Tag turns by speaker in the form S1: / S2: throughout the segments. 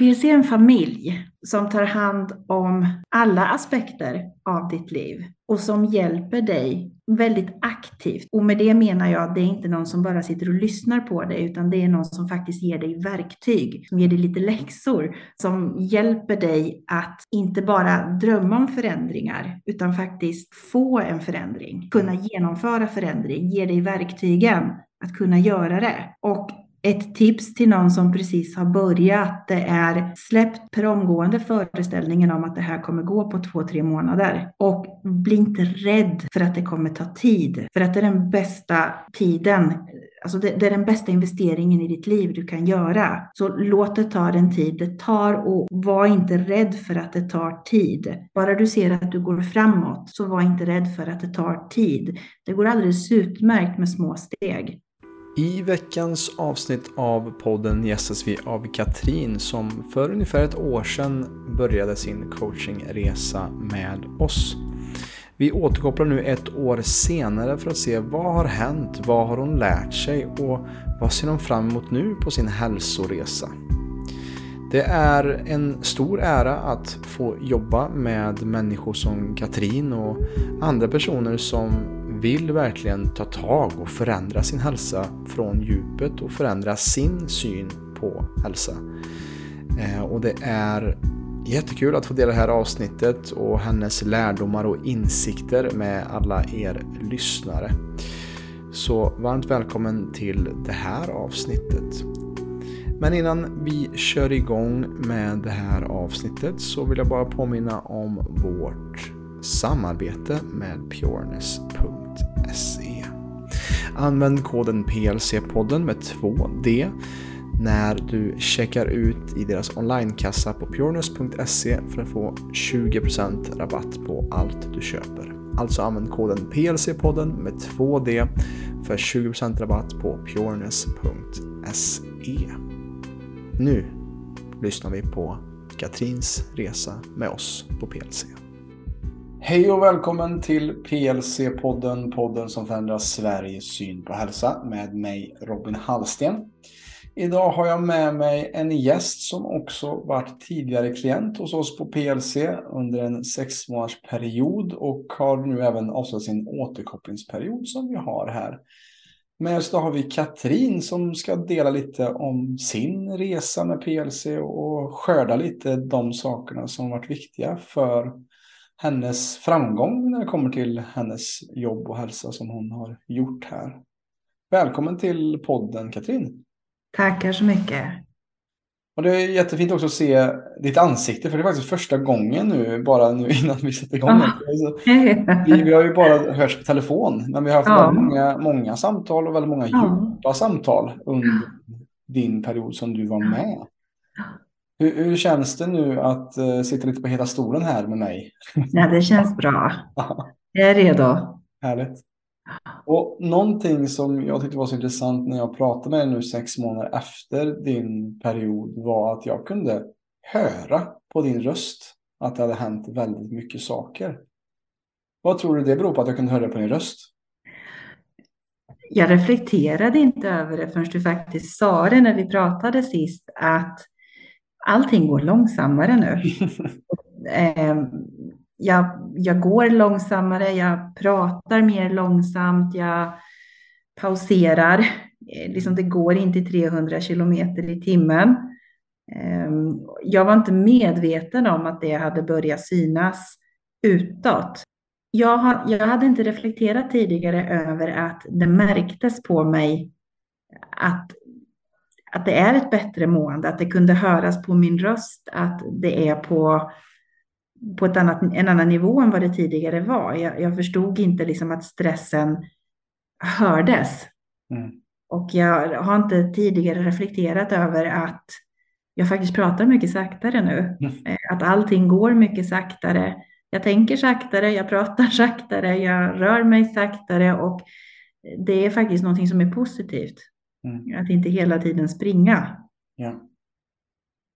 S1: PLC är en familj som tar hand om alla aspekter av ditt liv och som hjälper dig väldigt aktivt. Och med det menar jag att det är inte någon som bara sitter och lyssnar på dig, utan det är någon som faktiskt ger dig verktyg, som ger dig lite läxor, som hjälper dig att inte bara drömma om förändringar, utan faktiskt få en förändring, kunna genomföra förändring, ge dig verktygen att kunna göra det. Och ett tips till någon som precis har börjat, det är släpp per omgående föreställningen om att det här kommer gå på två, tre månader. Och bli inte rädd för att det kommer ta tid. För att det är den bästa tiden, alltså det, det är den bästa investeringen i ditt liv du kan göra. Så låt det ta den tid det tar och var inte rädd för att det tar tid. Bara du ser att du går framåt, så var inte rädd för att det tar tid. Det går alldeles utmärkt med små steg.
S2: I veckans avsnitt av podden gästas vi av Katrin som för ungefär ett år sedan började sin coachingresa med oss. Vi återkopplar nu ett år senare för att se vad har hänt, vad har hon lärt sig och vad ser hon fram emot nu på sin hälsoresa. Det är en stor ära att få jobba med människor som Katrin och andra personer som vill verkligen ta tag och förändra sin hälsa från djupet och förändra sin syn på hälsa. Eh, och det är jättekul att få dela det här avsnittet och hennes lärdomar och insikter med alla er lyssnare. Så varmt välkommen till det här avsnittet. Men innan vi kör igång med det här avsnittet så vill jag bara påminna om vårt samarbete med pureness.se. Använd koden PLC-podden med 2D när du checkar ut i deras onlinekassa på pureness.se för att få 20% rabatt på allt du köper. Alltså använd koden PLC-podden med 2D för 20% rabatt på pureness.se. Nu lyssnar vi på Katrins resa med oss på PLC. Hej och välkommen till PLC-podden, podden som förändrar Sveriges syn på hälsa med mig Robin Hallsten. Idag har jag med mig en gäst som också varit tidigare klient hos oss på PLC under en sex månaders period och har nu även avslutat sin återkopplingsperiod som vi har här. Med oss då har vi Katrin som ska dela lite om sin resa med PLC och skörda lite de sakerna som varit viktiga för hennes framgång när det kommer till hennes jobb och hälsa som hon har gjort här. Välkommen till podden Katrin.
S1: Tackar så mycket.
S2: Och det är jättefint också att se ditt ansikte för det är faktiskt första gången nu, bara nu innan vi sätter igång. Ah. Vi, vi, har ju bara hörts på telefon, men vi har haft ja. många, många samtal och väldigt många djupa samtal under din period som du var med. Hur, hur, känns det nu att uh, sitta lite på hela stolen här med mig?
S1: Ja, det känns bra. Jag är redo.
S2: Härligt. Och någonting som jag tyckte var så intressant när jag pratade med dig nu sex månader efter din period var att jag kunde höra på din röst att det hade hänt väldigt mycket saker. Vad tror du det beror på att jag kunde höra på din röst?
S1: Jag reflekterade inte över det förrän du faktiskt sa det när vi pratade sist, att allting går långsammare nu. Ehm, jag, jag går långsammare, jag pratar mer långsamt, jag pauserar. Eh, liksom det går inte 300 kilometer i timmen. Ehm, jag var inte medveten om att det hade börjat synas utåt. Jag, har, jag hade inte reflekterat tidigare över att det märktes på mig att att det är ett bättre mående, att det kunde höras på min röst, att det är på, på ett annat, en annan nivå än vad det tidigare var. Jag, jag förstod inte liksom att stressen hördes. Mm. Och jag har inte tidigare reflekterat över att jag faktiskt pratar mycket saktare nu. Mm. Eh, att allting går mycket saktare. Jag tänker saktare, jag pratar saktare, jag rör mig saktare och det är faktiskt någonting som är positivt. Mm. Att inte hela tiden springa. Ja.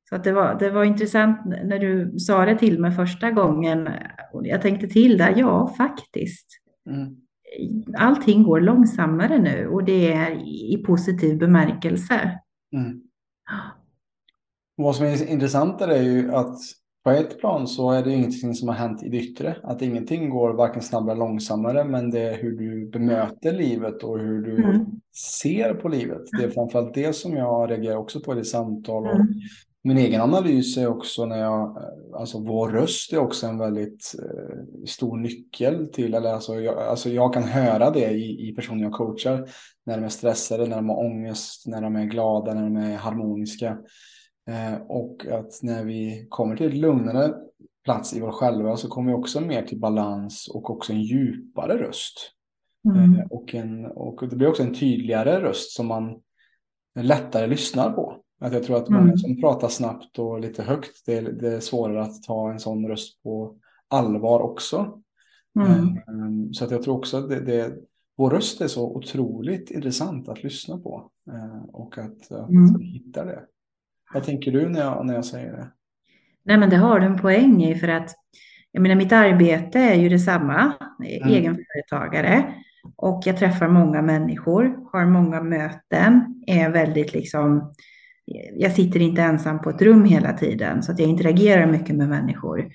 S1: Så att det, var, det var intressant när du sa det till mig första gången. Jag tänkte till där, ja faktiskt. Mm. Allting går långsammare nu och det är i positiv bemärkelse. Mm.
S2: Vad som är intressant är ju att på ett plan så är det ingenting som har hänt i det yttre. Att ingenting går varken snabbare eller långsammare. Men det är hur du bemöter livet och hur du mm. ser på livet. Det är framförallt det som jag reagerar också på i det samtal. Och mm. Min egen analys är också när jag, alltså vår röst är också en väldigt eh, stor nyckel till, eller alltså jag, alltså jag kan höra det i, i personer jag coachar. När de är stressade, när de har ångest, när de är glada, när de är harmoniska. Eh, och att när vi kommer till ett lugnare plats i vår själva så kommer vi också mer till balans och också en djupare röst. Mm. Eh, och, en, och det blir också en tydligare röst som man lättare lyssnar på. Att jag tror att många mm. som pratar snabbt och lite högt, det är, det är svårare att ta en sån röst på allvar också. Mm. Eh, så att jag tror också att det, det, vår röst är så otroligt intressant att lyssna på. Och att, att mm. hitta det. Vad tänker du när jag, när jag säger det?
S1: Nej, men det har du en poäng i för att jag menar, mitt arbete är ju detsamma, mm. egenföretagare och jag träffar många människor, har många möten, är väldigt liksom, jag sitter inte ensam på ett rum hela tiden så att jag interagerar mycket med människor.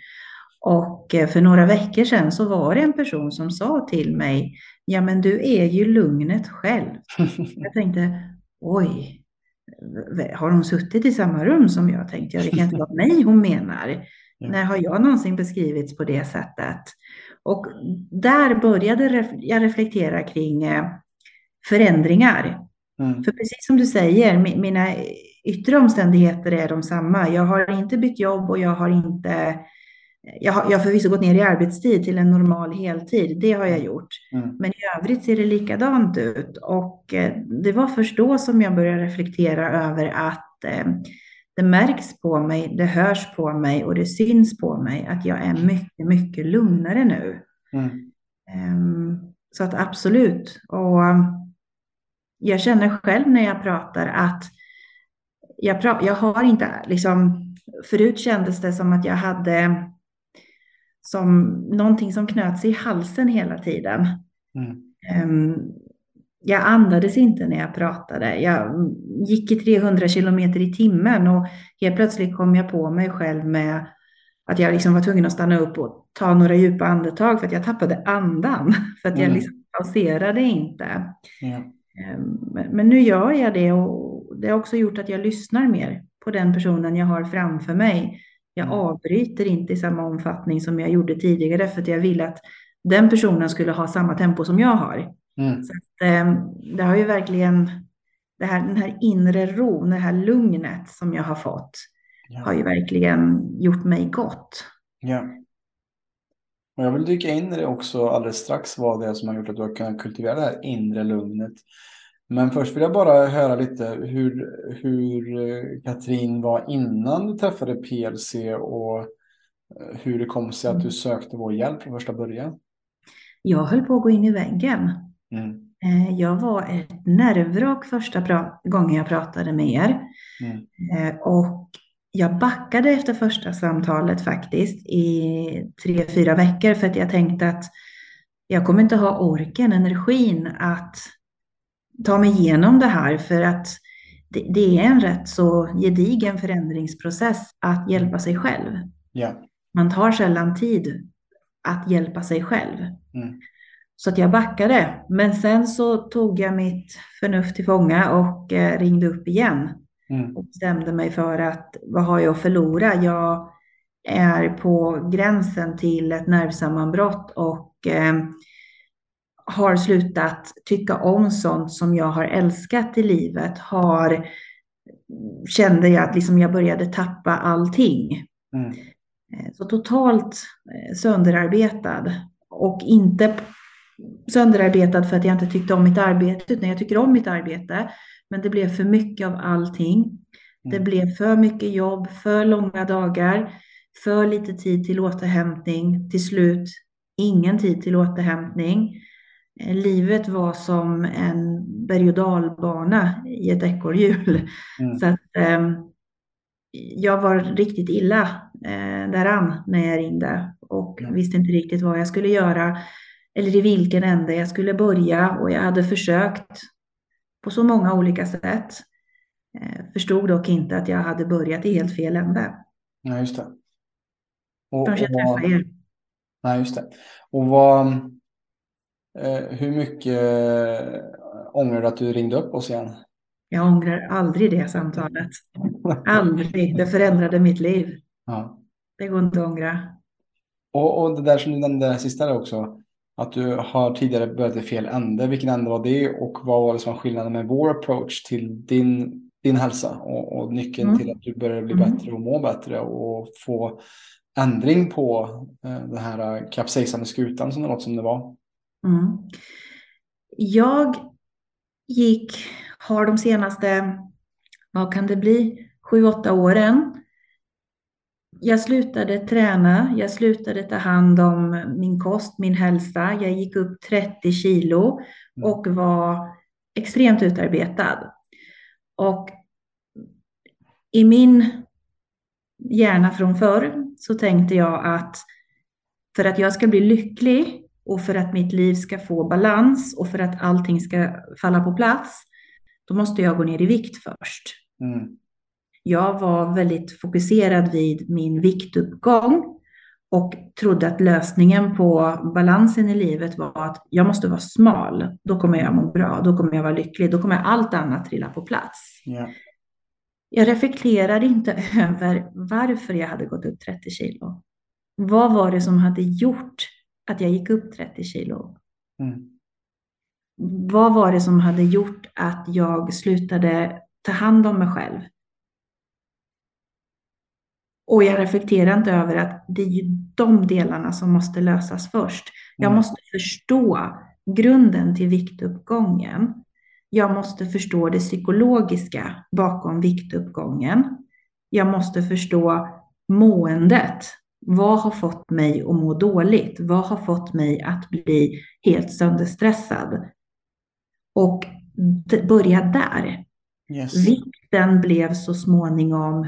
S1: Och eh, för några veckor sedan så var det en person som sa till mig, ja men du är ju lugnet själv. Jag tänkte, oj, har hon suttit i samma rum som jag tänkte? Ja, det kan inte vara mig hon menar. Ja. När har jag någonsin beskrivits på det sättet? Och där började jag reflektera kring eh, förändringar. Mm. För precis som du säger, mina yttre omständigheter är de samma. Jag har inte bytt jobb och jag har inte jag har, jag har förvisso gått ner i arbetstid till en normal heltid, det har jag gjort. Mm. Men i övrigt ser det likadant ut. Och eh, det var först då som jag började reflektera över att eh, det märks på mig, det hörs på mig och det syns på mig att jag är mycket, mycket lugnare nu. Mm. Um, så att absolut. Och jag känner själv när jag pratar att jag, pra jag har inte liksom, förut kändes det som att jag hade som någonting som knöt sig i halsen hela tiden. Mm. Um, jag andades inte när jag pratade. Jag gick i 300 kilometer i timmen och helt plötsligt kom jag på mig själv med att jag liksom var tvungen att stanna upp och ta några djupa andetag för att jag tappade andan. För att jag mm. liksom pauserade inte. Ja. Men nu gör jag det och det har också gjort att jag lyssnar mer på den personen jag har framför mig. Jag mm. avbryter inte i samma omfattning som jag gjorde tidigare för att jag ville att den personen skulle ha samma tempo som jag har. Mm. Så att, eh, det har ju verkligen, det här, den här inre ron, det här lugnet som jag har fått, ja. har ju verkligen gjort mig gott.
S2: Ja. Och jag vill dyka in i det också alldeles strax, vad det är som har gjort att du har kunnat kultivera det här inre lugnet. Men först vill jag bara höra lite hur, hur eh, Katrin var innan du träffade PLC och eh, hur det kom sig att du mm. sökte vår hjälp från första början.
S1: Jag höll på att gå in i väggen. Mm. Eh, jag var ett nervvrak första gången jag pratade med er. Mm. Och jag backade efter första samtalet faktiskt i tre, fyra veckor för att jag tänkte att jag kommer inte ha orken, energin att ta mig igenom det här för att det, det, är en rätt så gedigen förändringsprocess att hjälpa sig själv. Yeah. Man tar sällan tid att hjälpa sig själv. Mm. Så att jag backade. Men sen så tog jag mitt förnuft till fånga och eh, ringde upp igen. Mm. Och bestämde mig för att vad har jag att förlora? Jag är på gränsen till ett nervsammanbrott och eh, har slutat tycka om sånt som jag har älskat i livet har kände jag att liksom jag började tappa allting. Mm. Eh, så totalt eh, sönderarbetad och inte sönderarbetad för att jag inte tyckte om mitt arbete utan jag tycker om mitt arbete. Men det blev för mycket av allting. Mm. Det blev för mycket jobb, för långa dagar, för lite tid till återhämtning. Till slut ingen tid till återhämtning. Eh, livet var som en berg och dalbana i ett ekorrhjul. Mm. Så att, eh, jag var riktigt illa eh, däran när jag ringde och mm. visste inte riktigt vad jag skulle göra eller i vilken ände jag skulle börja och jag hade försökt på så många olika sätt. Eh, förstod dock inte att jag hade börjat i helt fel ände.
S2: Ja, just det. Och,
S1: Förrän jag träffade er.
S2: nej, just det. Och vad, hur mycket eh, ångrar du att du ringde upp oss igen?
S1: Jag ångrar aldrig det samtalet. Aldrig. Det förändrade mitt liv.
S2: Ja.
S1: Det går inte att ångra.
S2: Och, och det där som du nämnde sista där också, att du har tidigare börjat i fel ände. Vilken ände var det och vad var det som var skillnaden med vår approach till din, din hälsa och, och nyckeln
S1: Mm.
S2: till att du börjar bli
S1: Mm.
S2: bättre och må bättre och få ändring på eh, den här kapsejsande skutan som det låter som det var.
S1: Mm. Jag gick, har de senaste, vad kan det bli, sju, åtta åren. Jag slutade träna, jag slutade ta hand om min kost, min hälsa. Jag gick upp 30 kilo
S2: Mm.
S1: och var extremt utarbetad. Och i min hjärna från förr så tänkte jag att för att jag ska bli lycklig och för att mitt liv ska få balans och för att allting ska falla på plats, då måste jag gå ner i vikt först.
S2: Mm.
S1: Jag var väldigt fokuserad vid min viktuppgång och trodde att lösningen på balansen i livet var att jag måste vara smal. Då kommer jag må bra, då kommer jag vara lycklig, då kommer allt annat trilla på plats.
S2: Ja.
S1: Jag reflekterade inte över varför jag hade gått upp 30 kilo. Vad var det som hade gjort att jag gick upp 30 kilo?
S2: Mm.
S1: Vad var det som hade gjort att jag slutade ta hand om mig själv? Och jag reflekterar inte över att det är ju de delarna som måste lösas först. Jag
S2: Mm.
S1: måste förstå grunden till viktuppgången. Jag måste förstå det psykologiska bakom viktuppgången. Jag måste förstå måendet. Vad har fått mig att må dåligt? Vad har fått mig att bli helt sönderstressad? Och börja där.
S2: Yes.
S1: Vikten blev så småningom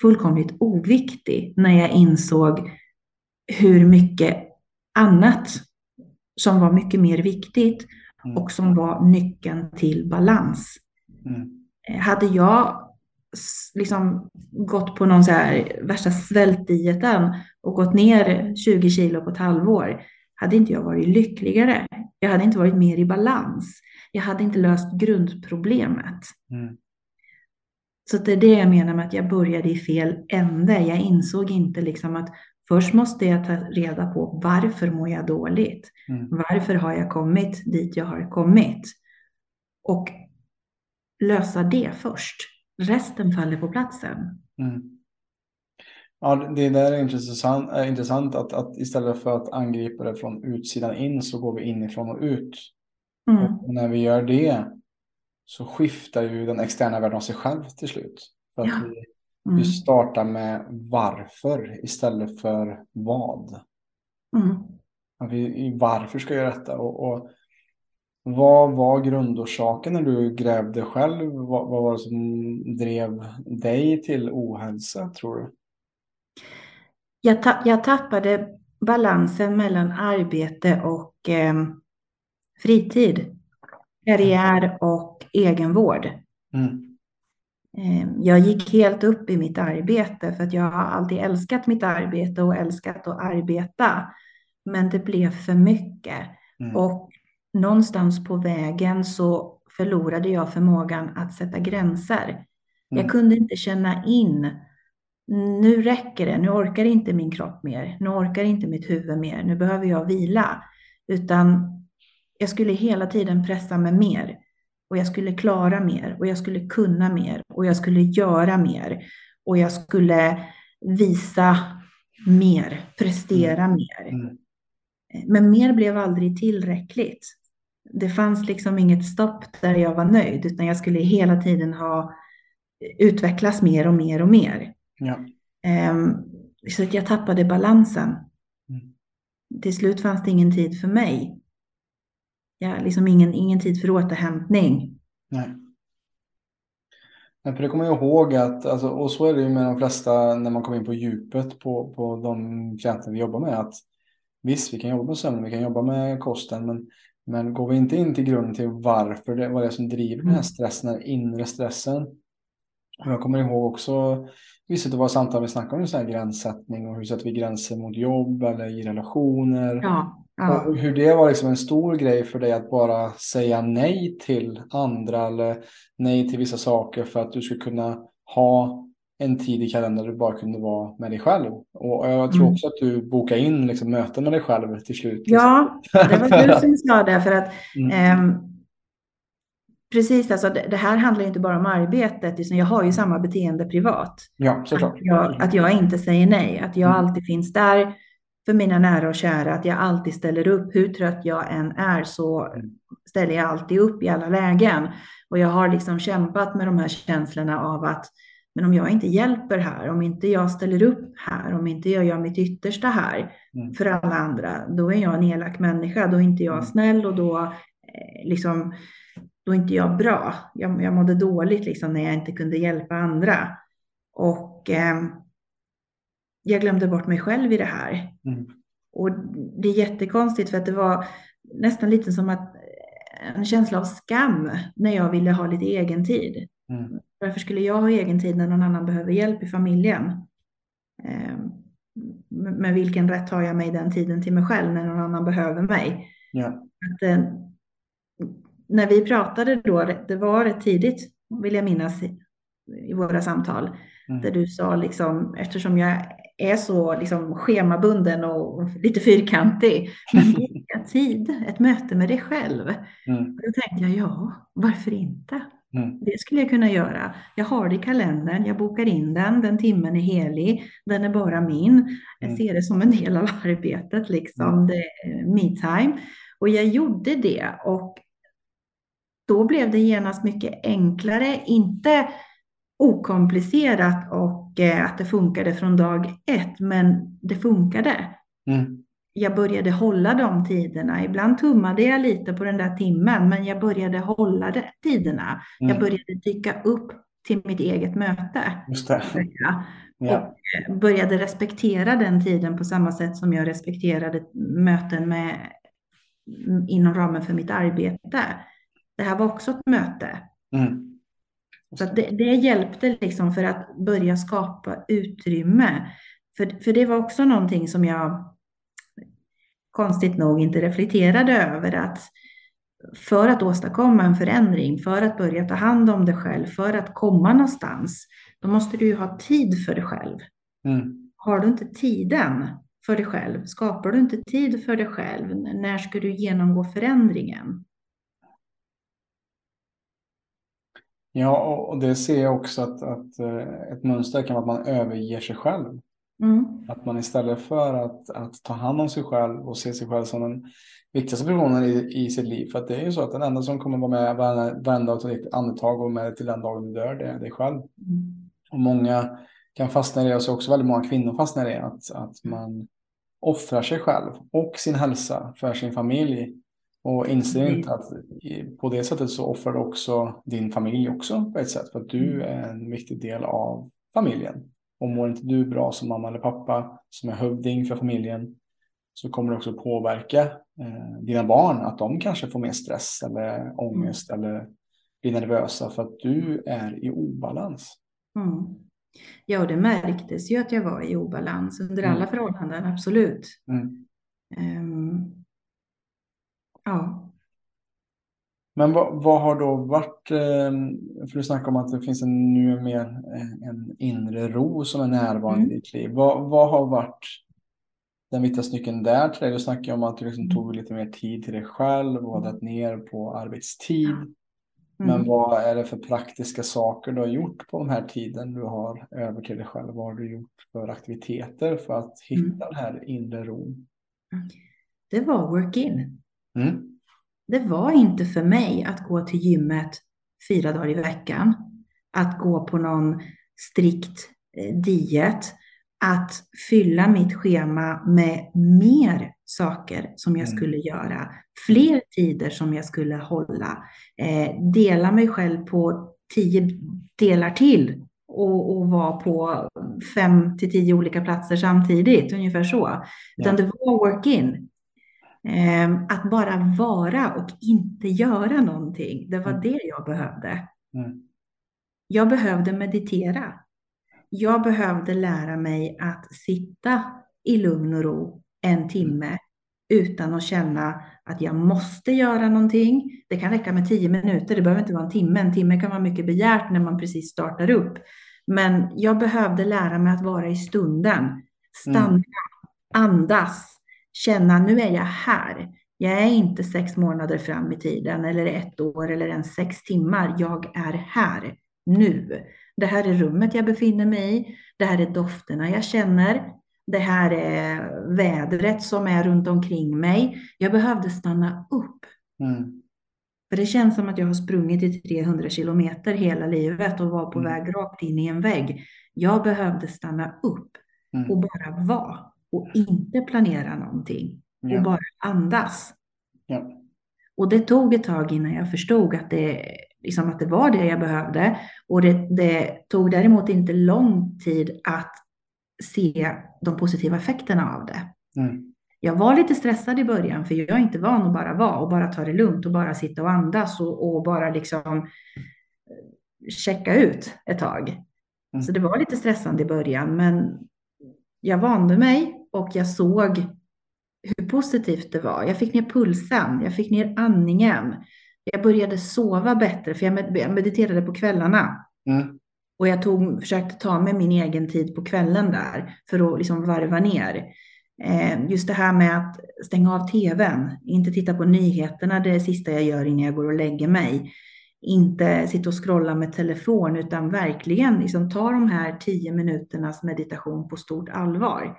S1: fullkomligt oviktig när jag insåg hur mycket annat som var mycket mer viktigt
S2: Mm.
S1: och som var nyckeln till balans.
S2: Mm.
S1: Eh, Hade jag liksom gått på någon så här värsta svältdieten och gått ner 20 kilo på ett halvår, hade inte jag varit lyckligare. Jag hade inte varit mer i balans. Jag hade inte löst grundproblemet.
S2: Mm.
S1: Så det är det jag menar med att jag började i fel ände. Jag insåg inte liksom att först måste jag ta reda på varför mår jag dåligt?
S2: Mm.
S1: Varför har jag kommit dit jag har kommit? Och lösa det först. Resten faller på platsen.
S2: Mm. Ja, det där är intressant, är intressant att, att istället för att angripa det från utsidan in så går vi inifrån och ut.
S1: Mm.
S2: Och när vi gör det så skiftar ju den externa världen av sig själv till slut. För att
S1: Ja.
S2: vi,
S1: Mm.
S2: vi startar med varför istället för vad.
S1: Mm.
S2: Att vi, varför ska jag göra detta? Och, och vad var grundorsaken när du grävde själv? Vad, vad var det som drev dig till ohälsa tror du?
S1: Jag, ta jag tappade balansen mellan arbete och eh, fritid. Karriär och egenvård.
S2: Mm.
S1: Eh, Jag gick helt upp i mitt arbete för att jag har alltid älskat mitt arbete och älskat att arbeta. Men det blev för mycket.
S2: Mm.
S1: Och någonstans på vägen så förlorade jag förmågan att sätta gränser.
S2: Mm.
S1: Jag kunde inte känna in, nu räcker det, nu orkar inte min kropp mer, nu orkar inte mitt huvud mer, nu behöver jag vila. Utan jag skulle hela tiden pressa mig mer. Och jag skulle klara mer och jag skulle kunna mer och jag skulle göra mer. Och jag skulle visa mer, prestera mer.
S2: Mm.
S1: Men mer blev aldrig tillräckligt. Det fanns liksom inget stopp där jag var nöjd, utan jag skulle hela tiden ha utvecklas mer och mer och mer.
S2: Ja.
S1: Ehm, Så att jag tappade balansen.
S2: Mm.
S1: Till slut fanns det ingen tid för mig. Ja, liksom ingen, ingen tid för återhämtning.
S2: Nej. Nej, för det kommer jag ihåg att, alltså, och så är det ju med de flesta när man kommer in på djupet på, på de klienter vi jobbar med. Att visst, vi kan jobba med sömn, vi kan jobba med kosten, men, men går vi inte in till grunden till varför det, vad det som driver den här stressen, den här inre stressen, Jag kommer ihåg också vissa av våra samtal vi snackade om så här gränssättning och hur sätter vi gränser mot jobb eller i relationer.
S1: Ja, ja.
S2: Och hur det var liksom en stor grej för dig att bara säga nej till andra eller nej till vissa saker för att du skulle kunna ha en tid i kalendern där du bara kunde vara med dig själv. Och jag tror
S1: Mm.
S2: också att du bokade in liksom möten med dig själv till slut.
S1: Ja, det var du som sa det. För att,
S2: Mm.
S1: ehm, precis, alltså, det, det här handlar inte bara om arbetet, utan jag har ju samma beteende privat.
S2: Ja, såklart.
S1: Att jag, att jag inte säger nej, att jag
S2: Mm.
S1: alltid finns där för mina nära och kära, att jag alltid ställer upp. Hur trött jag än är så ställer jag alltid upp i alla lägen. Och jag har liksom kämpat med de här känslorna av att men om jag inte hjälper här, om inte jag ställer upp här, om inte jag gör mitt yttersta här
S2: Mm.
S1: för alla andra, då är jag en elak människa. Då är inte jag
S2: Mm.
S1: snäll och då, eh, liksom, då är inte jag bra. Jag, jag mådde dåligt liksom, när jag inte kunde hjälpa andra. Och eh, jag glömde bort mig själv i det här.
S2: Mm.
S1: Och det är jättekonstigt för att det var nästan lite som att en känsla av skam när jag ville ha lite egen tid.
S2: Mm.
S1: Varför skulle jag ha egen tid när någon annan behöver hjälp i familjen? Eh, med vilken rätt har jag mig den tiden till mig själv när någon annan behöver mig?
S2: Ja.
S1: Att, eh, när vi pratade då, det var rätt tidigt, vill jag minnas, i, i våra samtal,
S2: Mm.
S1: där du sa liksom, eftersom jag är så liksom schemabunden och lite fyrkantig, men boka tid, ett möte med dig själv.
S2: Mm.
S1: Och då tänkte jag, ja, varför inte?
S2: Mm.
S1: Det skulle jag kunna göra. Jag har det i kalendern, jag bokar in den, den timmen är helig, den är bara min. Jag
S2: Mm.
S1: ser det som en del av arbetet, liksom. det är me time. Och jag gjorde det och då blev det genast mycket enklare, inte okomplicerat och eh, att det funkade från dag ett, men det funkade.
S2: Mm.
S1: Jag började hålla de tiderna. Ibland tummade jag lite på den där timmen, men jag började hålla de tiderna. Jag
S2: Mm.
S1: började dyka upp till mitt eget möte. Ja. Och började respektera den tiden på samma sätt som jag respekterade möten med, inom ramen för mitt arbete. Det här var också ett möte.
S2: Mm.
S1: Så det, det hjälpte liksom för att börja skapa utrymme. För, för det var också någonting som jag konstigt nog inte reflekterade över att för att åstadkomma en förändring, för att börja ta hand om dig själv, för att komma någonstans, då måste du ju ha tid för dig själv.
S2: Mm.
S1: Har du inte tiden för dig själv, skapar du inte tid för dig själv, när ska du genomgå förändringen?
S2: Ja, och det ser jag också att, att eh, ett mönster kan vara att man överger sig själv.
S1: Mm.
S2: Att man istället för att, att ta hand om sig själv och se sig själv som den viktigaste personen i, i sitt liv. För att det är ju så att den enda som kommer vara med varenda, och ta ditt andetag och med till den dagen du dör, det är dig själv.
S1: Mm.
S2: Och många kan fastna i det och så också väldigt många kvinnor fastnar i det. Att, att man offrar sig själv och sin hälsa för sin familj. Och inser
S1: Mm.
S2: inte att på det sättet så offrar du också din familj också på ett sätt. För att du är en viktig del av familjen. Och mår inte du bra som mamma eller pappa, som är hövding för familjen, så kommer det också påverka eh, dina barn. Att de kanske får mer stress eller ångest eller blir nervösa för att du är i obalans.
S1: Mm. Ja, och det märktes ju att jag var i obalans under
S2: Mm.
S1: alla förhållanden, absolut.
S2: Mm.
S1: Ehm, ja.
S2: Men vad, vad har då varit, eh, för du snackar om att det finns en, nu mer en inre ro som är närvarande
S1: Mm.
S2: i ditt liv. Vad, vad har varit den viktigaste nyckeln där till dig? Du snackar om att du liksom tog lite mer tid till dig själv och dragit ner på arbetstid. Men
S1: Mm.
S2: vad är det för praktiska saker du har gjort på den här tiden du har över till dig själv? Vad har du gjort för aktiviteter för att hitta
S1: Mm.
S2: den här inre ron?
S1: Det var work-in.
S2: Mm.
S1: Det var inte för mig att gå till gymmet fyra dagar i veckan, att gå på någon strikt eh, diet, att fylla mitt schema med mer saker som jag
S2: Mm.
S1: skulle göra, fler tider som jag skulle hålla, eh, dela mig själv på tio delar till och, och vara på fem till tio olika platser samtidigt, ungefär så. Utan
S2: Ja.
S1: det var work-in. Ehm, att bara vara och inte göra någonting. Det var
S2: Mm.
S1: det jag behövde.
S2: Mm.
S1: Jag behövde meditera. Jag behövde lära mig att sitta i lugn och ro en timme utan att känna att jag måste göra någonting. Det kan räcka med tio minuter, det behöver inte vara en timme. En timme kan vara mycket begärt när man precis startar upp. Men jag behövde lära mig att vara i stunden, stanna, mm. andas, känna nu är jag här. Jag är inte sex månader fram i tiden eller ett år eller ens sex timmar. Jag är här nu. Det här är rummet jag befinner mig i. Det här är dofterna jag känner. Det här är vädret som är runt omkring mig. Jag behövde stanna upp. Mm. För det känns som att jag har sprungit i 300 kilometer hela livet och var på mm. väg rakt in i en vägg. Jag behövde stanna upp mm. och bara vara och inte planera någonting ja. och bara andas. Ja. Och det tog ett tag innan jag förstod att det, liksom att det var det jag behövde. Och det, det tog däremot inte lång tid att se de positiva effekterna av det. Mm. Jag var lite stressad i början för jag är inte van att bara vara och bara ta det lugnt och bara sitta och andas och, och bara liksom eh, checka ut ett tag. Mm. Så det var lite stressande i början, men jag vande mig och jag såg hur positivt det var. Jag fick ner pulsen, jag fick ner andningen. Jag började sova bättre, för jag mediterade på kvällarna. Mm. Och jag tog, försökte ta med min egen tid på kvällen där för att liksom varva ner. Eh, just det här med att stänga av tvn, inte titta på nyheterna det är det sista jag gör innan jag går och lägger mig. Inte sitta och scrolla med telefon utan verkligen liksom ta de här tio minuternas meditation på stort allvar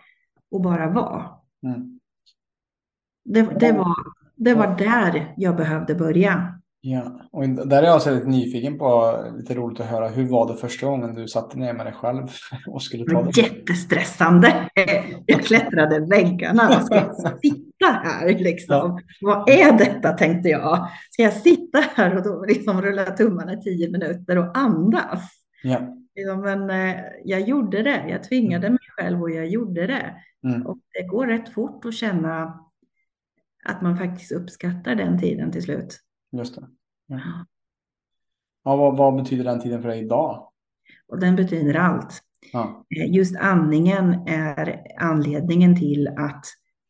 S1: och bara vara. Mm. Det, det, var, det var där jag behövde börja.
S2: Ja, och där är jag också lite nyfiken på, lite roligt att höra, hur var det första gången du satte ner med dig själv och skulle ta det?
S1: Jättestressande. Jag klättrade väggarna. Vad ska jag sitta här liksom? Ja. Vad är detta tänkte jag. Ska jag sitta här och då liksom rulla tummarna i tio minuter och andas? Ja. Men eh, jag gjorde det. Jag tvingade mm. mig själv och jag gjorde det. Mm. Och det går rätt fort att känna att man faktiskt uppskattar den tiden till slut.
S2: Just det. Ja. Ja, vad, vad, betyder den tiden för dig idag?
S1: Och den betyder allt. Ja. Eh, just andningen är anledningen till att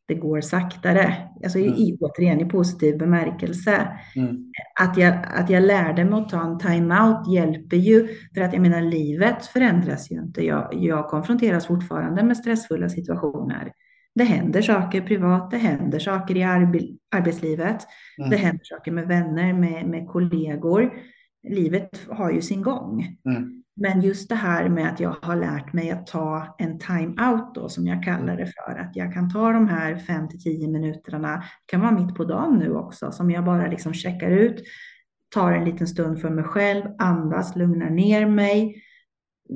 S1: det går saktare. Alltså mm. i, återigen i positiv bemärkelse. Mm. Att, jag, att jag lärde mig att ta en time-out hjälper ju. För att jag menar, livet förändras ju inte. Jag, jag konfronteras fortfarande med stressfulla situationer. Det händer saker privat, det händer saker i arbe arbetslivet, mm. det händer saker med vänner, med, med kollegor. Livet har ju sin gång. Mm. Men just det här med att jag har lärt mig att ta en time-out då, som jag kallar det för, att jag kan ta de här 5 till 10 minuterna, det kan vara mitt på dagen nu också, som jag bara liksom checkar ut, tar en liten stund för mig själv, andas, lugnar ner mig.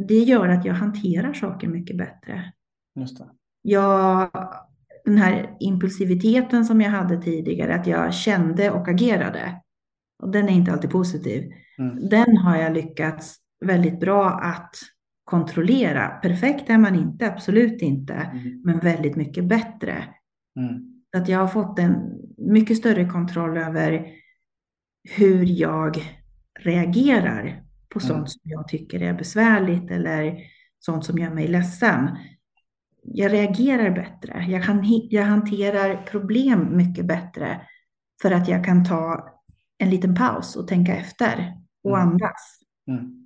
S1: Det gör att jag hanterar saker mycket bättre. Just det jag, den här impulsiviteten som jag hade tidigare, att jag kände och agerade, och den är inte alltid positiv, mm. den har jag lyckats väldigt bra att kontrollera. Perfekt är man inte, absolut inte, mm. men väldigt mycket bättre. Mm. Att jag har fått en mycket större kontroll över hur jag reagerar på mm. sånt som jag tycker är besvärligt eller sånt som gör mig ledsen jag reagerar bättre. Jag, kan, jag hanterar problem mycket bättre för att jag kan ta en liten paus och tänka efter och mm. andas. Mm.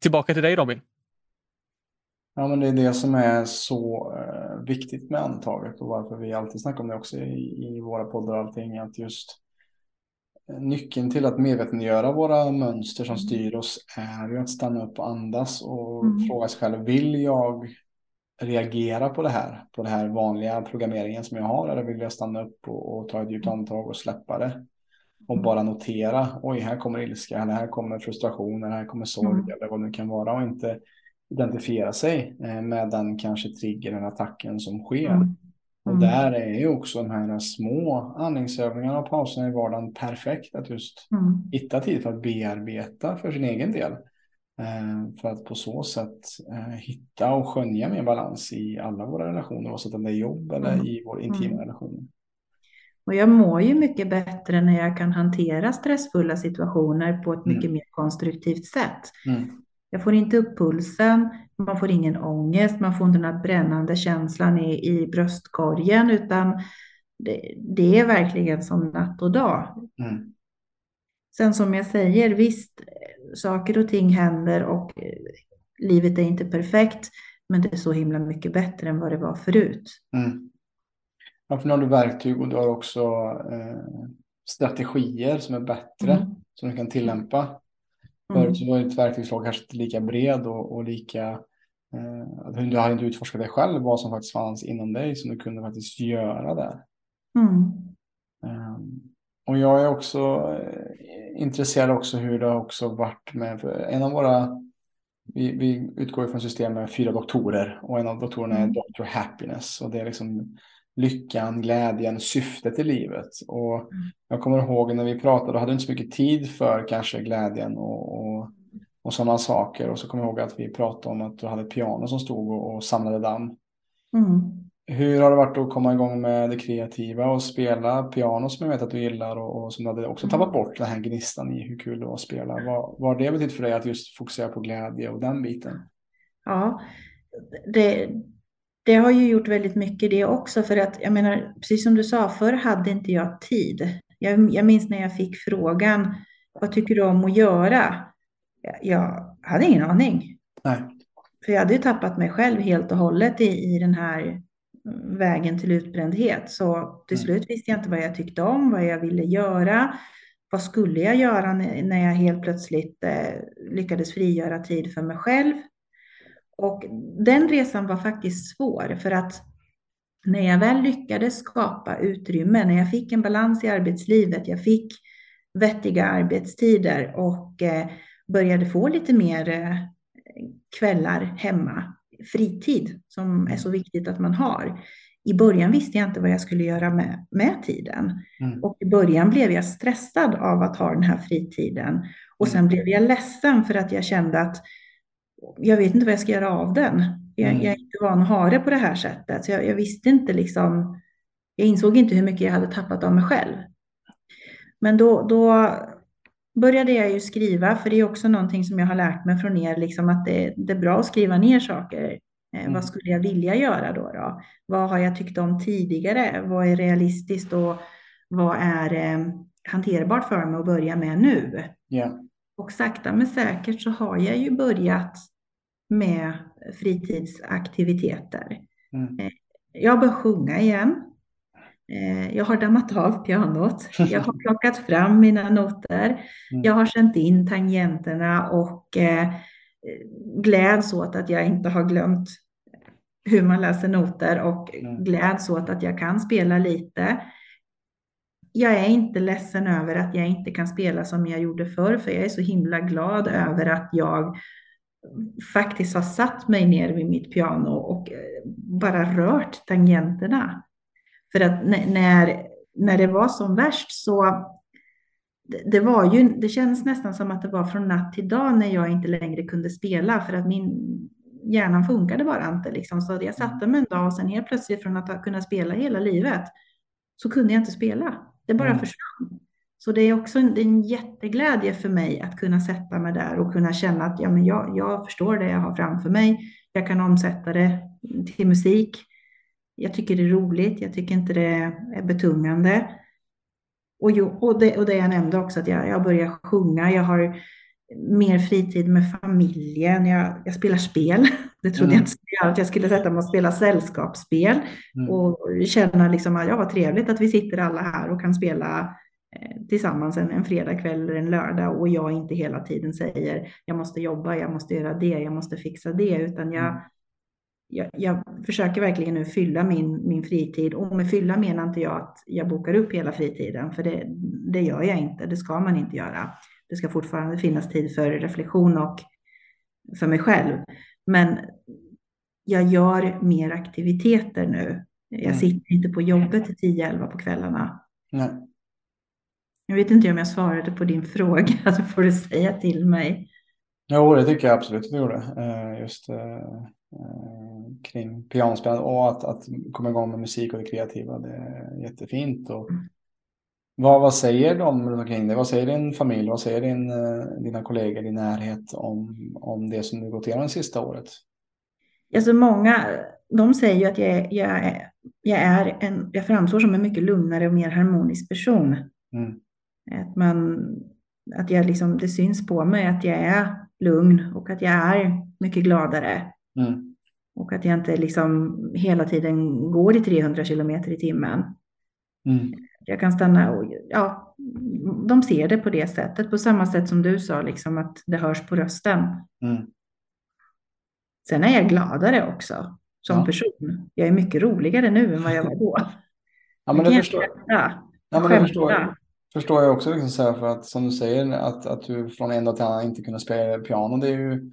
S3: Tillbaka till dig Robin.
S2: Ja, men det är det som är så eh, viktigt med antaget och varför vi alltid snackar om det också i, i våra poddar och allting. Att just eh, nyckeln till att medvetandegöra våra mönster som styr oss är ju att stanna upp och andas och mm. fråga sig själv, vill jag reagera på det här, på den här vanliga programmeringen som jag har, eller vill jag stanna upp och, och ta ett djupt andetag och släppa det? Och bara notera, oj här kommer ilska, eller här kommer frustration, eller här kommer sorg
S1: Mm.
S2: eller vad det nu kan vara och inte identifiera sig eh, med den kanske triggern eller attacken som sker.
S1: Mm.
S2: Och
S1: Mm.
S2: där är ju också de här små andningsövningarna och pauserna i vardagen perfekt att just
S1: Mm.
S2: hitta tid för att bearbeta för sin egen del. Eh, För att på så sätt eh, hitta och skönja mer balans i alla våra relationer, oavsett om det är jobb eller
S1: Mm.
S2: i vår intima
S1: Mm.
S2: relation.
S1: Och jag mår ju mycket bättre när jag kan hantera stressfulla situationer på ett
S2: Mm.
S1: mycket mer konstruktivt sätt.
S2: Mm.
S1: Jag får inte upp pulsen, man får ingen ångest, man får inte den här brännande känslan i, i bröstkorgen, utan det, det är verkligen som natt och dag.
S2: Mm.
S1: Sen som jag säger, visst, saker och ting händer och eh, livet är inte perfekt, men det är så himla mycket bättre än vad det var förut.
S2: Mm. Nu har du verktyg och du har också eh, strategier som är bättre
S1: Mm.
S2: som du kan tillämpa.
S1: Mm.
S2: Förut så var ditt verktygslåda kanske inte lika bred och, och lika eh, du hade inte utforskat dig själv vad som faktiskt fanns inom dig som du kunde faktiskt göra där.
S1: Mm.
S2: Um, och jag är också eh, intresserad också hur det har också varit med en av våra vi, vi utgår från system med fyra doktorer och en av doktorerna är
S1: Mm.
S2: Dr. Happiness och det är liksom lyckan, glädjen, syftet i livet. Och jag kommer ihåg när vi pratade, då hade inte så mycket tid för kanske glädjen och, och, och sådana saker. Och så kommer jag ihåg att vi pratade om att du hade piano som stod och, och samlade damm.
S1: Mm.
S2: Hur har det varit att komma igång med det kreativa och spela piano som jag vet att du gillar och, och som du hade också tappat bort den här gnistan i hur kul det var att spela. Vad, vad har det betytt för dig att just fokusera på glädje och den biten?
S1: Ja, det har ju gjort väldigt mycket det också för att jag menar, precis som du sa, förr hade inte jag tid. Jag, jag minns när jag fick frågan, vad tycker du om att göra? Jag, jag hade ingen aning.
S2: Nej.
S1: För jag hade ju tappat mig själv helt och hållet i, i den här vägen till utbrändhet. Så till
S2: Mm.
S1: slut visste jag inte vad jag tyckte om, vad jag ville göra. Vad skulle jag göra när när jag helt plötsligt eh, lyckades frigöra tid för mig själv? Och den resan var faktiskt svår för att när jag väl lyckades skapa utrymme, när jag fick en balans i arbetslivet, jag fick vettiga arbetstider och eh, började få lite mer eh, kvällar hemma, fritid som är så viktigt att man har. I början visste jag inte vad jag skulle göra med, med tiden.
S2: Mm.
S1: Och i början blev jag stressad av att ha den här fritiden. Och sen blev jag ledsen för att jag kände att jag vet inte vad jag ska göra av den. Jag,
S2: Mm.
S1: jag är inte van att ha det på det här sättet. Så jag, jag visste inte liksom, jag insåg inte hur mycket jag hade tappat av mig själv. Men då, då började jag ju skriva, för det är också någonting som jag har lärt mig från er, liksom att det, det är bra att skriva ner saker. Eh,
S2: Mm.
S1: Vad skulle jag vilja göra då, då? Vad har jag tyckt om tidigare? Vad är realistiskt och vad är eh, hanterbart för mig att börja med nu?
S2: Ja.
S1: Och sakta men säkert så har jag ju börjat med fritidsaktiviteter.
S2: Mm.
S1: Jag börjar sjunga igen. Eh, Jag har dammat av pianot. Jag har plockat fram mina noter.
S2: Mm.
S1: Jag har sänt in tangenterna och eh, gläds åt att jag inte har glömt hur man läser noter och
S2: Mm.
S1: gläds åt att jag kan spela lite. Jag är inte ledsen över att jag inte kan spela som jag gjorde förr, för jag är så himla glad över att jag faktiskt har satt mig ner vid mitt piano och eh, bara rört tangenterna. För att när, när, det var som värst så det, var ju, det känns nästan som att det var från natt till dag när jag inte längre kunde spela för att min hjärnan funkade bara inte. Liksom. Så jag satte mig en dag och sen helt plötsligt från att ha kunnat spela hela livet så kunde jag inte spela. Det bara
S2: Mm.
S1: försvann. Så det är också en, är en jätteglädje för mig att kunna sätta mig där och kunna känna att ja, men jag, jag förstår det jag har framför mig. Jag kan omsätta det till musik. Jag tycker det är roligt. Jag tycker inte det är betungande. Och, jo, och, det, och det jag nämnde också, att jag, jag börjar sjunga. Jag har mer fritid med familjen. Jag, jag spelar spel. Det trodde
S2: Mm.
S1: jag inte skulle göra, att jag skulle sätta mig och spela sällskapsspel.
S2: Mm.
S1: Och känna liksom att ja, vad trevligt att vi sitter alla här och kan spela eh, tillsammans en, en fredagkväll eller en lördag och jag inte hela tiden säger jag måste jobba, jag måste göra det, jag måste fixa det, utan jag,
S2: Mm.
S1: jag, jag, försöker verkligen nu fylla min, min fritid. Och med fylla menar inte jag att jag bokar upp hela fritiden, för det, det gör jag inte. Det ska man inte göra. Det ska fortfarande finnas tid för reflektion och för mig själv. Men jag gör mer aktiviteter nu. Jag mm. sitter inte på jobbet till 10-11 på kvällarna. Nej. Jag vet inte om jag svarade på din fråga, så får du säga till mig.
S2: Jo, det tycker jag absolut att du gjorde. Eh, just eh, Eh, kring pianospelandet och att, att komma igång med musik och det kreativa. Det är jättefint. Och mm. Vad, vad säger de runt omkring dig? Vad säger din familj? Vad säger din, eh, dina kollegor, din närhet om, om det som du gått igenom det sista året?
S1: Alltså många, de säger ju att jag, jag, jag, är en, jag framstår som en mycket lugnare och mer harmonisk person. Mm. Att, man, att jag liksom, det syns på mig att jag är lugn och att jag är mycket gladare. Mm. Och att jag inte liksom hela tiden går i 300 kilometer i timmen. Mm. Jag kan stanna och ja, de ser det på det sättet. På samma sätt som du sa, liksom att det hörs på rösten. Mm. Sen är jag gladare också som ja. person. Jag är mycket roligare nu än vad jag var då.
S2: ja, men det förstår, ja, men det förstår, förstår jag också. Liksom så här, för att som du säger, att, att du från en dag till annan inte kunde spela piano. Det är ju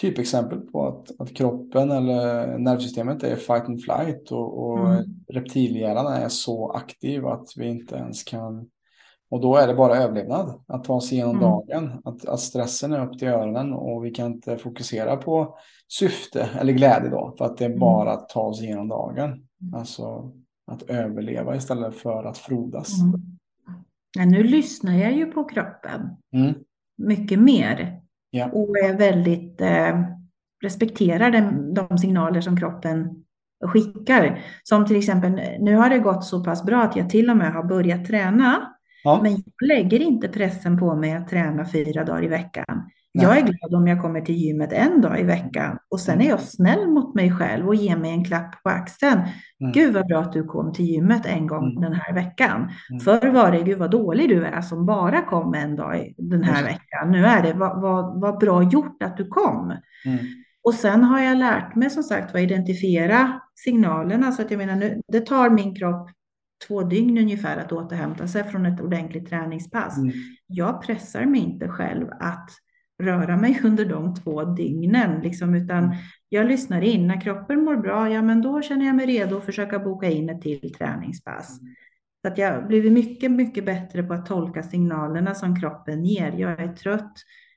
S2: typexempel på att, att kroppen eller nervsystemet är fight and flight och, och mm. reptilhjärnan är så aktiv att vi inte ens kan och då är det bara överlevnad, att ta sig igenom mm. dagen, att, att, stressen är upp till öronen och vi kan inte fokusera på syfte eller glädje då, för att det är mm. bara att ta sig igenom dagen. Mm. Alltså att överleva istället för att frodas. Mm.
S1: Ja, nu lyssnar jag ju på kroppen mm. mycket mer Ja. Och är väldigt eh, respekterar den, de signaler som kroppen skickar. Som till exempel, nu har det gått så pass bra att jag till och med har börjat träna. Ja. Men jag lägger inte pressen på mig att träna fyra dagar i veckan. Nej. Jag är glad om jag kommer till gymmet en dag i veckan och sen är jag snäll mot mig själv och ger mig en klapp på axeln. Mm. Gud vad bra att du kom till gymmet en gång mm. den här veckan. Mm. Förr var det, gud vad dålig du är som bara kom en dag den här veckan. Nu är det, vad, vad, vad bra gjort att du kom. Mm. Och sen har jag lärt mig som sagt att identifiera signalerna. Så att jag menar, nu, det tar min kropp två dygn ungefär att återhämta sig från ett ordentligt träningspass. Mm. Jag pressar mig inte själv att röra mig under de två dygnen, liksom, utan mm. jag lyssnar in. När kroppen mår bra, ja men då känner jag mig redo att försöka boka in ett till träningspass. Mm. Så att jag har blivit mycket, mycket bättre på att tolka signalerna som kroppen ger. Jag är trött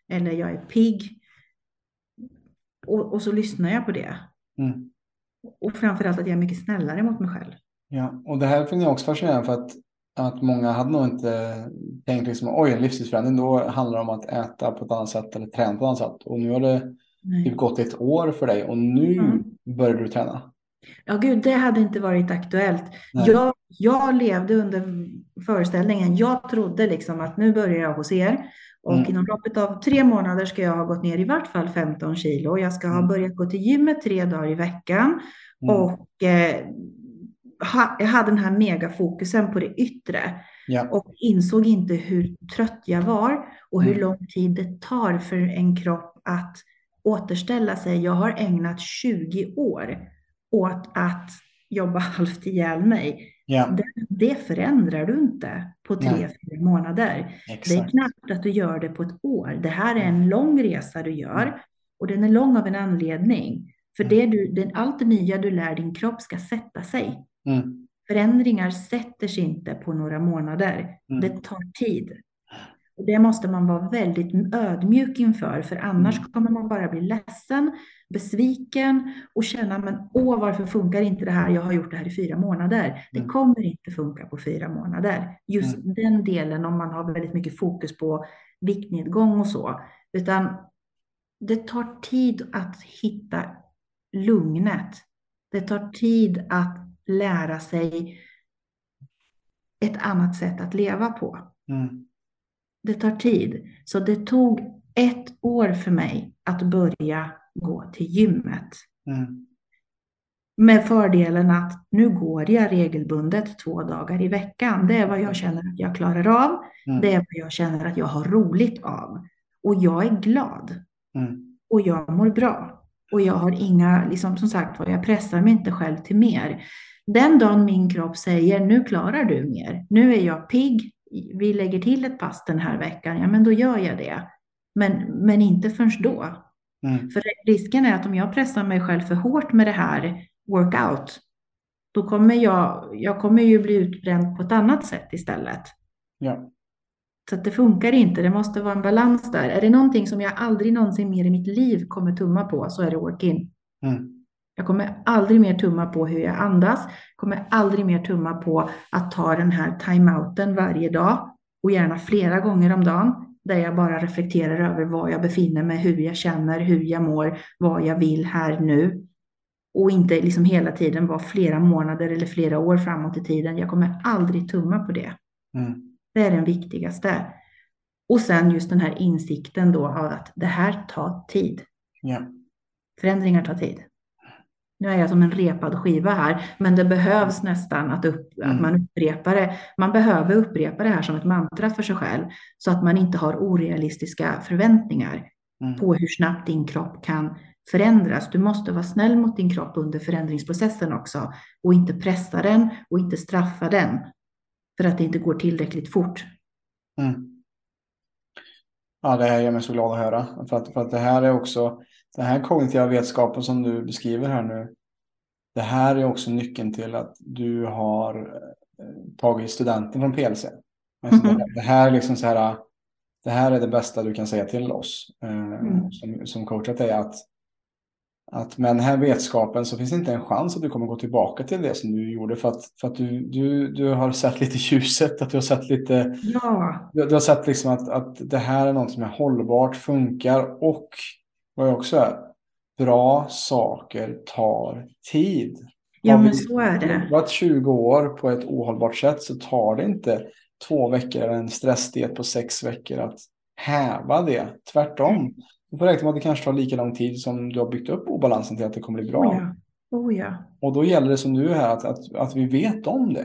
S1: eller jag är pigg. Och, och så lyssnar jag på det. Mm. Och framförallt att jag är mycket snällare mot mig själv.
S2: Ja, och det här finner jag också fascinerande för att att många hade nog inte tänkt liksom, oj, en livsstilsförändring, då handlar det om att äta på ett annat sätt eller träna på ett annat sätt. Och nu har det typ gått ett år för dig och nu mm. börjar du träna.
S1: Ja, gud, det hade inte varit aktuellt. Jag, jag levde under föreställningen, jag trodde liksom att nu börjar jag hos er och mm. inom loppet av tre månader ska jag ha gått ner i vart fall 15 kilo. Jag ska ha mm. börjat gå till gymmet tre dagar i veckan mm. och eh, jag hade den här megafokusen på det yttre ja. och insåg inte hur trött jag var och hur mm. lång tid det tar för en kropp att återställa sig. Jag har ägnat 20 år åt att jobba halvt ihjäl mig. Ja. Det, det, förändrar du inte på tre, Nej. fyra månader. Exakt. Det är knappt att du gör det på ett år. Det här är en lång resa du gör mm. och den är lång av en anledning. För mm. det du, den, allt det nya du lär din kropp ska sätta sig. Mm. Förändringar sätter sig inte på några månader. Mm. Det tar tid. Och det måste man vara väldigt ödmjuk inför, för annars mm. kommer man bara bli ledsen, besviken och känna, men åh, varför funkar inte det här? Jag har gjort det här i fyra månader. Det mm. kommer inte funka på fyra månader. Just mm. den delen om man har väldigt mycket fokus på viktnedgång och så, utan det tar tid att hitta lugnet. Det tar tid att lära sig ett annat sätt att leva på. Mm. Det tar tid. Så det tog ett år för mig att börja gå till gymmet. Mm. Med fördelen att nu går jag regelbundet två dagar i veckan. Det är vad jag känner att jag klarar av. Mm. Det är vad jag känner att jag har roligt av. Och jag är glad. Mm. Och jag mår bra. Och jag har inga, liksom som sagt var, jag pressar mig inte själv till mer. Den dagen min kropp säger nu klarar du mer, nu är jag pigg, vi lägger till ett pass den här veckan, ja men då gör jag det. Men, men inte förrän då.
S2: Mm.
S1: För risken är att om jag pressar mig själv för hårt med det här workout, då kommer jag, jag kommer ju bli utbränd på ett annat sätt istället.
S2: Ja.
S1: Så det funkar inte, det måste vara en balans där. Är det någonting som jag aldrig någonsin mer i mitt liv kommer tumma på så är det work-in.
S2: Mm.
S1: Jag kommer aldrig mer tumma på hur jag andas, kommer aldrig mer tumma på att ta den här timeouten varje dag och gärna flera gånger om dagen där jag bara reflekterar över var jag befinner mig, hur jag känner, hur jag mår, vad jag vill här nu. Och inte liksom hela tiden vara flera månader eller flera år framåt i tiden. Jag kommer aldrig tumma på det.
S2: Mm.
S1: Det är den viktigaste. Och sen just den här insikten då av att det här tar tid.
S2: Ja.
S1: Förändringar tar tid. Nu är jag som en repad skiva här, men det behövs nästan att, upp,
S2: Mm.
S1: att man upprepar det. Man behöver upprepa det här som ett mantra för sig själv så att man inte har orealistiska förväntningar
S2: Mm.
S1: på hur snabbt din kropp kan förändras. Du måste vara snäll mot din kropp under förändringsprocessen också och inte pressa den och inte straffa den för att det inte går tillräckligt fort.
S2: Mm. Ja, det här gör mig så glad att höra. För att, för att det här är också, den här kognitiva vetskapen som du beskriver här nu. Det här är också nyckeln till att du har eh, tagit studenten från PLC. Alltså
S1: Mhm.
S2: det, det här är liksom så här, det här är det bästa du kan säga till oss eh,
S1: Mm.
S2: som, som coachat dig att, att med den här vetskapen så finns det inte en chans att du kommer gå tillbaka till det som du gjorde för att, för att du, du, du har sett lite ljuset, att du har sett lite
S1: Ja,
S2: du, du har sett liksom att, att det här är något som är hållbart, funkar och vad jag också är, bra saker tar tid.
S1: ja men så är det.
S2: jobbat 20 år på ett ohållbart sätt så tar det inte två veckor eller en stressdiet på sex veckor att häva det. Tvärtom. Du får räkna med att det kanske tar lika lång tid som du har byggt upp obalansen till att det kommer bli bra.
S1: Oh ja. Oh ja.
S2: Och då gäller det som du är här att, att, att vi vet om det.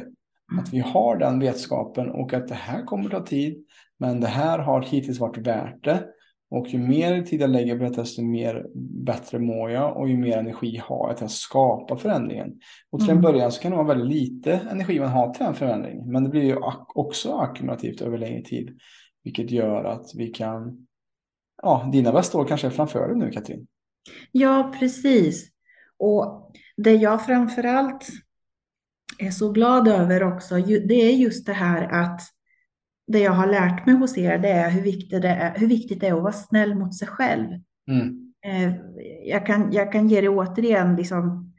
S1: Mm.
S2: Att vi har den vetskapen och att det här kommer ta tid. Men det här har hittills varit värt det. Och ju mer tid jag lägger på detta desto mer bättre mår jag och ju mer energi har jag till att skapa förändringen. Och till en
S1: Mm.
S2: början så kan det vara väldigt lite energi man har till den förändringen. Men det blir ju också ackumulativt över längre tid. Vilket gör att vi kan, ja, dina bästa år kanske är framför dig nu Katrin.
S1: Ja, precis. Och det jag framförallt är så glad över också, det är just det här att det jag har lärt mig hos er, det är hur viktigt det är, hur viktigt det är att vara snäll mot sig själv.
S2: Mm.
S1: Eh, Jag kan, jag kan ge det återigen, liksom,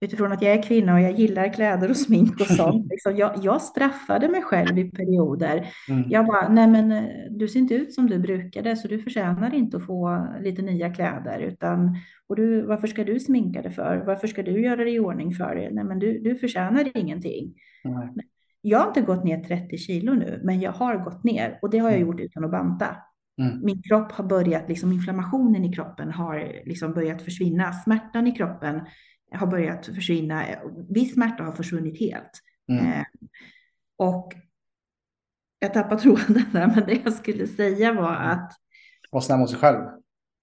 S1: utifrån att jag är kvinna och jag gillar kläder och smink och sånt. Liksom, jag, jag straffade mig själv i perioder.
S2: Mm.
S1: Jag bara, nej men eh, du ser inte ut som du brukade så du förtjänar inte att få lite nya kläder. Utan, och du, varför ska du sminka dig för? Varför ska du göra dig i ordning för det? Nej men du, du förtjänar ingenting.
S2: Nej.
S1: Jag har inte gått ner 30 kilo nu, men jag har gått ner och det har jag
S2: Mm.
S1: gjort utan att banta.
S2: Mm.
S1: Min kropp har börjat, liksom inflammationen i kroppen har liksom börjat försvinna. Smärtan i kroppen har börjat försvinna. Viss smärta har försvunnit helt.
S2: Mm.
S1: Eh, och jag tappade tråden där, men det jag skulle säga var att
S2: Var snäll mot sig själv.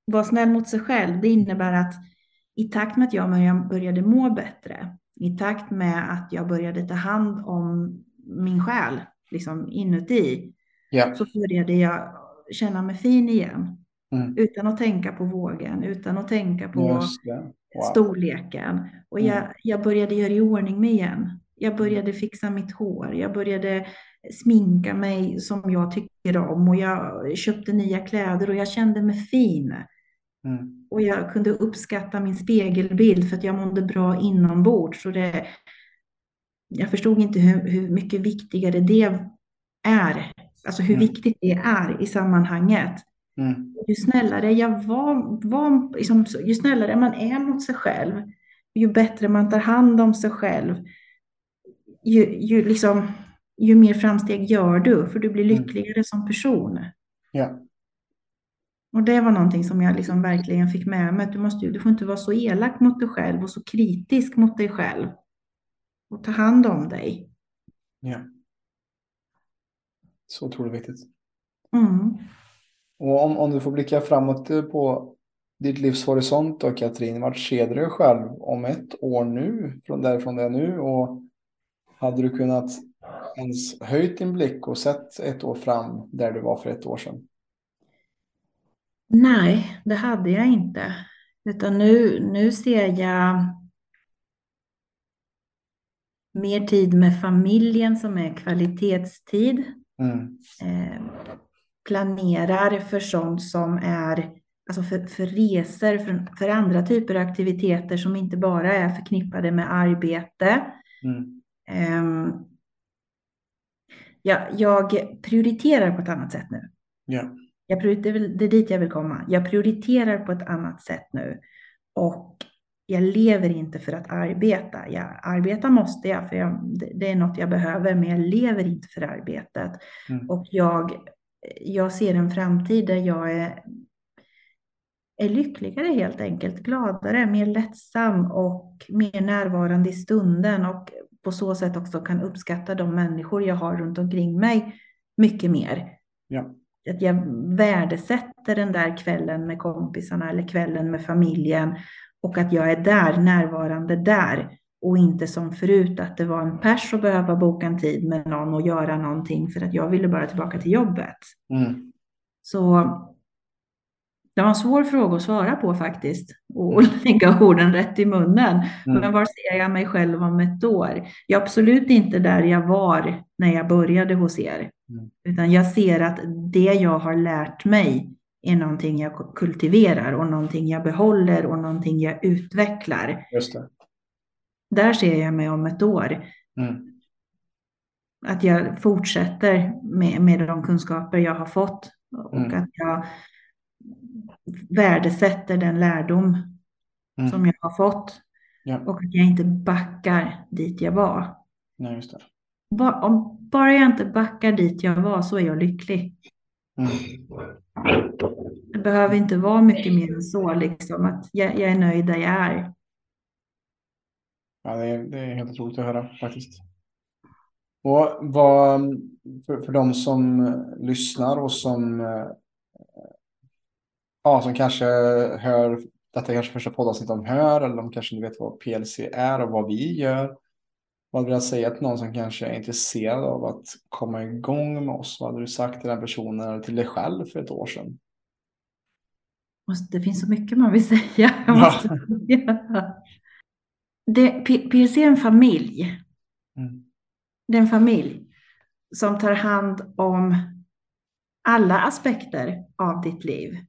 S1: vara snäll mot sig själv, det innebär att i takt med att jag började må bättre, i takt med att jag började ta hand om min själ, liksom inuti,
S2: Ja.
S1: så började jag känna mig fin igen.
S2: Mm.
S1: Utan att tänka på vågen, utan att tänka på.
S2: Wow.
S1: storleken. Och
S2: Mm.
S1: jag, jag började göra i ordning mig igen. Jag började fixa mitt hår. Jag började sminka mig som jag tycker om. Och jag köpte nya kläder och jag kände mig fin.
S2: Mm.
S1: Och jag kunde uppskatta min spegelbild för att jag mådde bra inombords. Så det, jag förstod inte hur, hur mycket viktigare det är. Alltså hur
S2: Mm.
S1: viktigt det är i sammanhanget.
S2: Mm.
S1: Ju snällare jag var, var liksom, ju snällare man är mot sig själv, ju bättre man tar hand om sig själv, ju, ju, liksom, ju mer framsteg gör du, för du blir
S2: Mm.
S1: lyckligare som person.
S2: Ja.
S1: Och det var någonting som jag liksom verkligen fick med mig, att du, måste, du får inte vara så elak mot dig själv och så kritisk mot dig själv. Och ta hand om dig.
S2: ja. Så otroligt viktigt.
S1: Mm.
S2: Och om, om du får blicka framåt eh, på ditt livshorisont då Katrin? Vart ser du dig själv om ett år nu? Från därifrån det är nu? Och hade du kunnat ens höjt din blick och sett ett år fram där du var för ett år sedan?
S1: Nej, det hade jag inte. Utan nu, nu ser jag mer tid med familjen som är kvalitetstid.
S2: Mm.
S1: Eh, planerar för sånt som är alltså för, för resor, för, för andra typer av aktiviteter som inte bara är förknippade med arbete.
S2: Mm.
S1: Eh, jag, jag prioriterar på ett annat sätt nu.
S2: Ja.
S1: Jag, prior- det, är väl, det är dit jag vill komma. Jag prioriterar på ett annat sätt nu. Och jag lever inte för att arbeta. Jag arbetar måste jag, för jag, det, är något jag behöver, men jag lever inte för arbetet.
S2: Mm.
S1: Och jag, jag ser en framtid där jag är, är lyckligare helt enkelt, gladare, mer lättsam och mer närvarande i stunden och på så sätt också kan uppskatta de människor jag har runt omkring mig mycket mer.
S2: Ja.
S1: Att jag värdesätter den där kvällen med kompisarna eller kvällen med familjen och att jag är där, närvarande där och inte som förut att det var en pers att behöva boka en tid med någon och göra någonting för att jag ville bara tillbaka till jobbet.
S2: Mm.
S1: Så det var en svår fråga att svara på faktiskt och lägga orden rätt i munnen.
S2: Mm.
S1: Men var ser jag mig själv om ett år? Jag är absolut inte där jag var när jag började hos er.
S2: Mm.
S1: Utan jag ser att det jag har lärt mig är någonting jag kultiverar och någonting jag behåller och någonting jag utvecklar.
S2: Just det.
S1: Där ser jag mig om ett år.
S2: Mm.
S1: Att jag fortsätter med, med de kunskaper jag har fått och
S2: Mm.
S1: att jag värdesätter den lärdom
S2: Mm.
S1: som jag har fått
S2: Ja.
S1: och att jag inte backar dit jag var.
S2: Nej, just det.
S1: Ba- om bara jag inte backar dit jag var så är jag lycklig.
S2: Mm.
S1: Det behöver inte vara mycket mer än så, liksom, att jag, jag är nöjd där jag är.
S2: Ja, det är, det är helt otroligt att höra faktiskt. Och vad, för, för de som lyssnar och som, ja, som kanske hör, detta är kanske första poddavsnittet de hör, eller de kanske inte vet vad PLC är och vad vi gör. Vad vill jag säga till någon som kanske är intresserad av att komma igång med oss? Vad hade du sagt till den personen eller till dig själv för ett år sedan?
S1: Det finns så mycket man vill säga.
S2: Ja.
S1: det, P- PLC är en familj.
S2: Mm.
S1: Det är en familj som tar hand om alla aspekter av ditt liv.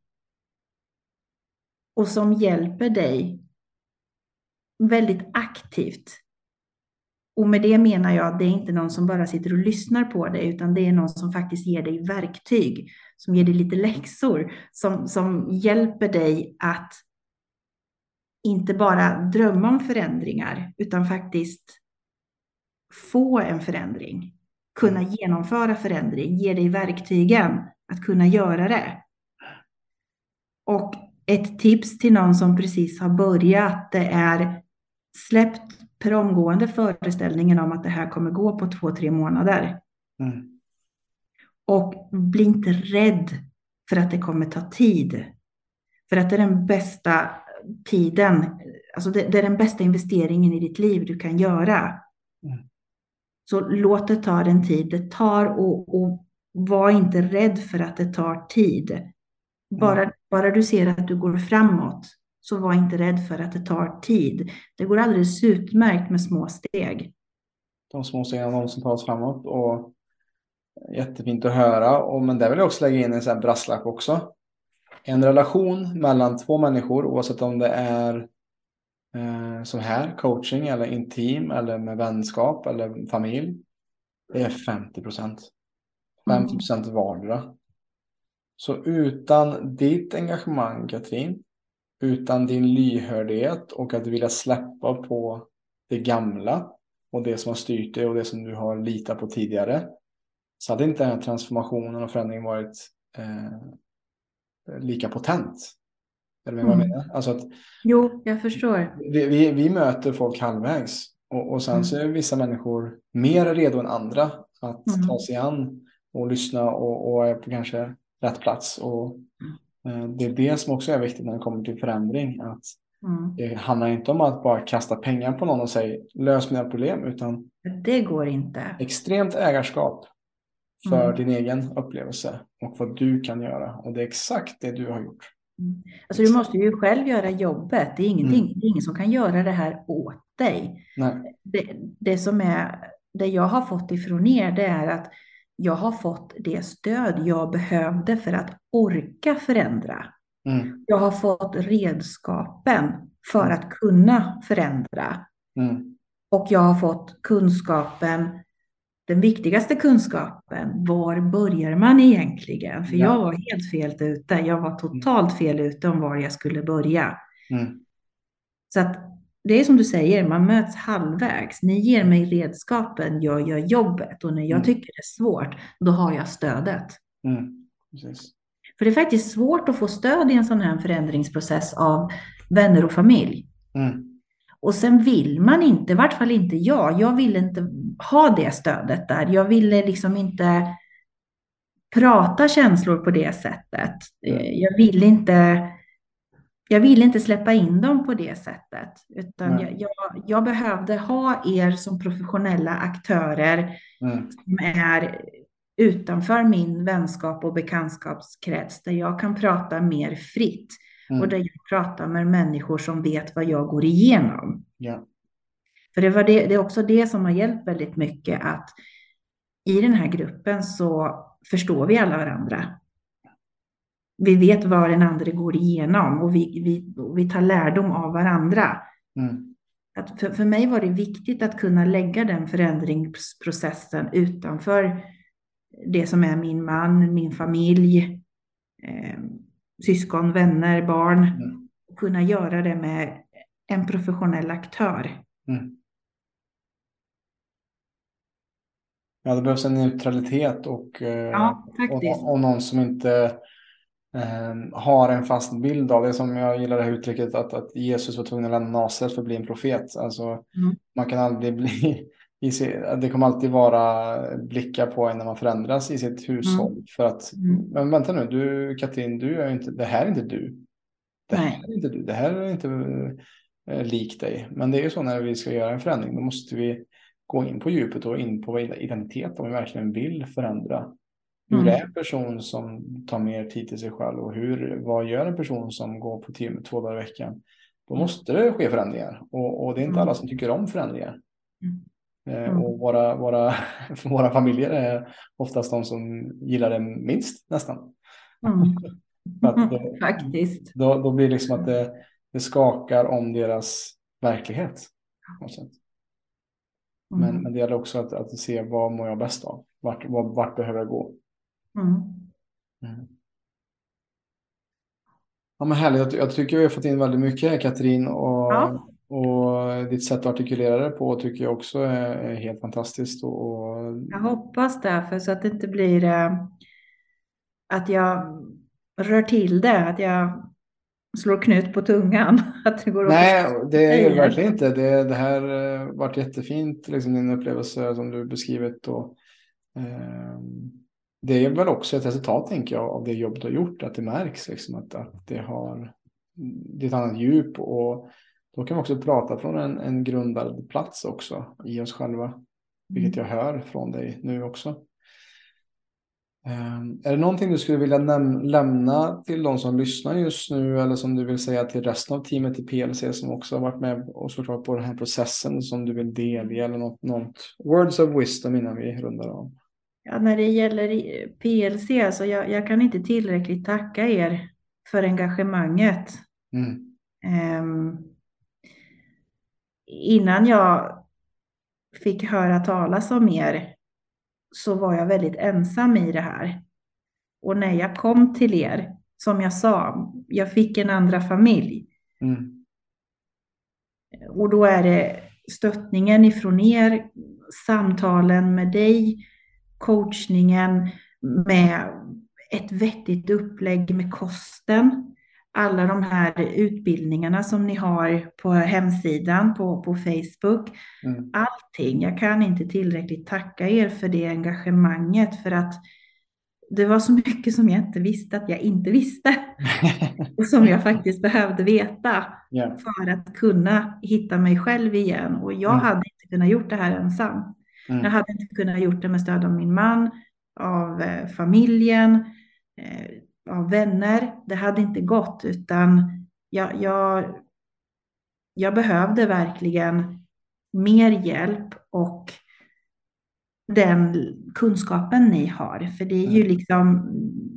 S1: Och som hjälper dig väldigt aktivt. Och med det menar jag att det är inte någon som bara sitter och lyssnar på dig, utan det är någon som faktiskt ger dig verktyg, som ger dig lite läxor, som, som hjälper dig att inte bara drömma om förändringar, utan faktiskt få en förändring, kunna genomföra förändring, ge dig verktygen att kunna göra det. Och ett tips till någon som precis har börjat, det är släppt per omgående föreställningen om att det här kommer gå på två, tre månader.
S2: Mm.
S1: Och bli inte rädd för att det kommer ta tid. För att det är den bästa tiden, alltså det, det är den bästa investeringen i ditt liv du kan göra.
S2: Mm.
S1: Så låt det ta den tid det tar och, och var inte rädd för att det tar tid. Bara, bara du ser att du går framåt, så var inte rädd för att det tar tid. Det går alldeles utmärkt med små steg.
S2: de små stegen, de som tar oss framåt. Och jättefint att höra. Och, men där vill jag också lägga in en sån brasklapp också. En relation mellan två människor, oavsett om det är eh, som här, coaching eller intim eller med vänskap eller familj. Det är 50 procent. 50 procent vardera. Så utan ditt engagemang, Katrin, utan din lyhördhet och att vilja släppa på det gamla och det som har styrt dig och det som du har litat på tidigare så hade inte den här transformationen och förändringen varit eh, lika potent. Är du
S1: Mm.
S2: menar? Alltså att
S1: Jo, jag förstår.
S2: vi, vi, vi möter folk halvvägs och, och sen
S1: Mm.
S2: så är vissa människor mer redo än andra att
S1: Mm.
S2: ta sig an och lyssna och, och är på kanske rätt plats och Eh, det är det som också är viktigt när det kommer till förändring. Att
S1: Mm.
S2: det handlar inte om att bara kasta pengar på någon och säga lös mina problem utan
S1: Det går inte.
S2: extremt ägarskap för
S1: Mm.
S2: din egen upplevelse och vad du kan göra. Och det är exakt det du har gjort.
S1: Alltså du måste ju själv göra jobbet. Det är, ingenting,
S2: Mm.
S1: det är ingen som kan göra det här åt dig. Det, det som är, det jag har fått ifrån er, det är att jag har fått det stöd jag behövde för att orka förändra.
S2: Mm.
S1: Jag har fått redskapen för att kunna förändra.
S2: Mm.
S1: Och jag har fått kunskapen, den viktigaste kunskapen, var börjar man egentligen? För
S2: Ja.
S1: jag var helt fel ute. Jag var totalt fel ute om var jag skulle börja.
S2: Mm.
S1: Så att det är som du säger, man möts halvvägs. Ni ger mig redskapen, jag gör jobbet. Och när jag
S2: Mm.
S1: tycker det är svårt, då har jag stödet.
S2: Mm.
S1: För det är faktiskt svårt att få stöd i en sån här förändringsprocess av vänner och familj.
S2: Mm.
S1: Och sen vill man inte, i vart fall inte jag, jag ville inte ha det stödet där. Jag ville liksom inte prata känslor på det sättet.
S2: Mm.
S1: Jag ville inte, jag ville inte släppa in dem på det sättet. Utan
S2: Nej.
S1: jag, jag, jag behövde ha er som professionella aktörer
S2: Mm.
S1: som är utanför min vänskap och bekantskapskrets där jag kan prata mer fritt
S2: Mm.
S1: och där jag pratar med människor som vet vad jag går igenom.
S2: Ja.
S1: För det, var det, det är också det som har hjälpt väldigt mycket att i den här gruppen så förstår vi alla varandra. Vi vet vad den andra går igenom och vi, vi, och vi tar lärdom av varandra.
S2: Mm.
S1: Att för, för mig var det viktigt att kunna lägga den förändringsprocessen utanför det som är min man, min familj, eh, syskon, vänner, barn.
S2: Mm.
S1: Kunna göra det med en professionell aktör.
S2: Mm. Ja, det behövs en neutralitet och, eh,
S1: Ja,
S2: och, och någon som inte eh, har en fast bild av det. Som jag gillar det här uttrycket att, att Jesus var tvungen att lämna Nasaret för att bli en profet. Alltså,
S1: Mm.
S2: Man kan aldrig bli... Det kommer alltid vara blickar på en när man förändras i sitt hushåll. För att,
S1: Mm.
S2: men vänta nu, du Katrin, du är inte, det här är inte du. Det här är inte du, det här är inte eh, lik dig. Men det är ju så när vi ska göra en förändring, då måste vi gå in på djupet och in på identitet om vi verkligen vill förändra. Hur
S1: Mm.
S2: är en person som tar mer tid till sig själv och hur, vad gör en person som går på team två dagar i veckan? Då måste det ske förändringar och, och det är inte
S1: Mm.
S2: alla som tycker om förändringar.
S1: Mm.
S2: Eh,
S1: Mm.
S2: Och våra, våra, våra familjer är oftast de som gillar det minst nästan.
S1: Mm.
S2: Det-
S1: Faktiskt.
S2: Då, då blir det liksom att det, det skakar om deras verklighet. Men,
S1: Mm.
S2: men det gäller också att, att se vad mår jag bäst av? Vart, vart, vart behöver jag gå?
S1: Mm.
S2: Mm. Ja, men härligt. Jag, tycker vi har fått in väldigt mycket här Katrin och,
S1: Ja.
S2: och ditt sätt att artikulera det på tycker jag också är, helt fantastiskt. Och,
S1: Jag hoppas därför så att det inte blir eh, att jag rör till det, att jag slår knut på tungan. Att det går
S2: Nej, det är det verkligen inte. Det, det här eh, varit jättefint, liksom din upplevelse som du beskrivit. Och, eh, det är väl också ett resultat, tänker jag, av det jobb du har gjort. Att det märks liksom, att, att det har det är ett annat djup. Och då kan vi också prata från en, en grundad plats också i oss själva. Vilket jag hör från dig nu också. Eh, Är det någonting du skulle vilja lämna till de som lyssnar just nu eller som du vill säga till resten av teamet i PLC som också har varit med och såklart på den här processen som du vill delge eller något, något words of wisdom innan vi rundar av?
S1: Ja, när det gäller PLC, alltså jag, jag kan inte tillräckligt tacka er för engagemanget.
S2: Mm.
S1: Ehm, innan jag fick höra talas om er så var jag väldigt ensam i det här. Och när jag kom till er, som jag sa, jag fick en andra familj.
S2: Mm.
S1: Och då är det stöttningen ifrån er, samtalen med dig, coachningen med ett vettigt upplägg med kosten. Alla de här utbildningarna som ni har på hemsidan, på, på Facebook.
S2: Mm.
S1: Allting. Jag kan inte tillräckligt tacka er för det engagemanget. För att det var så mycket som jag inte visste att jag inte visste. och som jag faktiskt behövde veta
S2: Ja.
S1: för att kunna hitta mig själv igen. Och jag
S2: Mm.
S1: hade inte kunnat gjort det här ensam.
S2: Mm.
S1: Jag hade inte kunnat gjort det med stöd av min man, av eh, familjen, eh, av vänner. Det hade inte gått utan jag, jag, jag behövde verkligen mer hjälp och den kunskapen ni har. För det är ju
S2: Mm.
S1: liksom,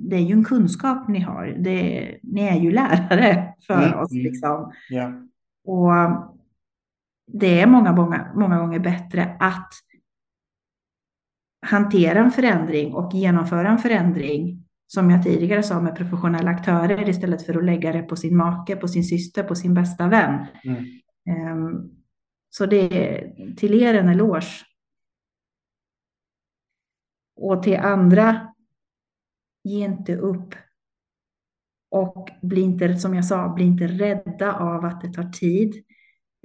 S1: det är ju en kunskap ni har. Det, ni är ju lärare för
S2: Mm,
S1: oss liksom.
S2: Ja.
S1: Och det är många, många, många gånger bättre att hantera en förändring och genomföra en förändring, som jag tidigare sa, med professionella aktörer istället för att lägga det på sin make, på sin syster, på sin bästa vän.
S2: Mm.
S1: Ehm, Så det är till er en eloge. Och till andra, ge inte upp. Och bli inte, som jag sa, bli inte rädda av att det tar tid.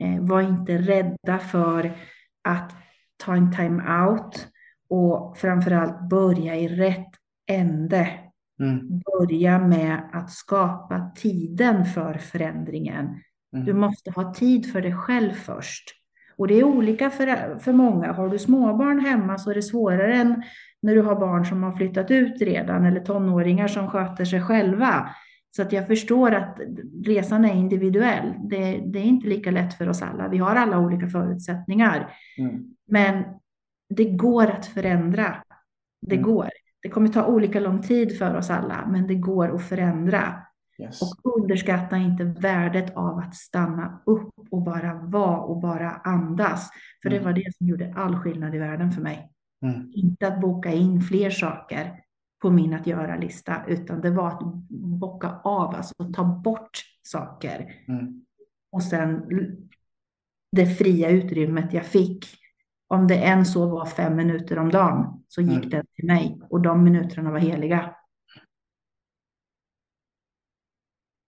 S1: Eh, var inte rädda för att ta en time-out och framförallt börja i rätt ände.
S2: Mm.
S1: Börja med att skapa tiden för förändringen. Du
S2: Mm.
S1: måste ha tid för dig själv först. Och det är olika för, för många. Har du småbarn hemma så är det svårare än när du har barn som har flyttat ut redan eller tonåringar som sköter sig själva. Så att jag förstår att resan är individuell. Det, det är inte lika lätt för oss alla. Vi har alla olika förutsättningar.
S2: Mm.
S1: Men det går att förändra. Det
S2: Mm.
S1: går. Det kommer ta olika lång tid för oss alla, men det går att förändra.
S2: Yes.
S1: Och underskatta inte värdet av att stanna upp och bara vara och bara andas. För det
S2: Mm.
S1: var det som gjorde all skillnad i världen för mig.
S2: Mm.
S1: Inte att boka in fler saker på min att göra-lista, utan det var att bocka av, alltså ta bort saker.
S2: Mm.
S1: Och sen det fria utrymmet jag fick. Om det än så var fem minuter om dagen, så gick
S2: Mm.
S1: det till mig. Och de minuterna var heliga.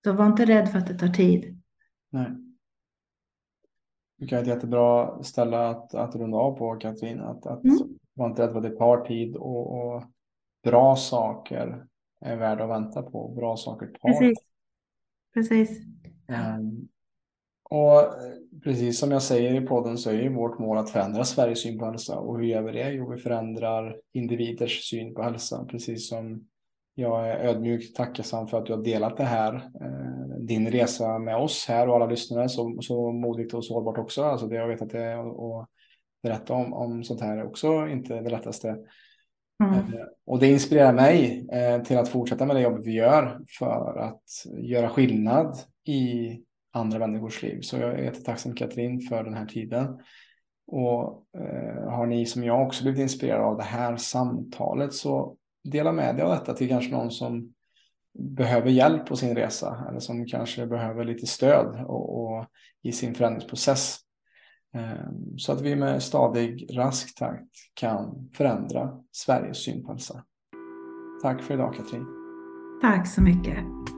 S1: Så var inte rädd för att det tar tid.
S2: Nej. Det kan vara ett jättebra ställe att, att runda av på, Katrin. Att, att
S1: Mm.
S2: vara inte rädd för att det tar tid och, och bra saker är värda att vänta på. Bra saker tar
S1: Precis. Precis.
S2: Ehm, och precis som jag säger i podden så är ju vårt mål att förändra Sveriges syn på hälsa. Och hur gör vi det? Jo, vi förändrar individers syn på hälsa. Precis som jag är ödmjukt tacksam för att du har delat det här. eh, Din resa med oss här och alla lyssnare så, så modigt och sårbart också. Alltså det jag vet att det är att berätta om, om sånt här är också inte det lättaste.
S1: Mm.
S2: Eh, Och det inspirerar mig eh, till att fortsätta med det jobbet vi gör för att göra skillnad i andra människors liv. Så jag är jättetacksam Katrin för den här tiden. Och eh, har ni som jag också blivit inspirerade av det här samtalet så dela med dig av detta till kanske någon som behöver hjälp på sin resa eller som kanske behöver lite stöd och, och i sin förändringsprocess. Eh, Så att vi med stadig, rask takt kan förändra Sveriges syn på hälsa. Tack för idag Katrin.
S1: Tack så mycket.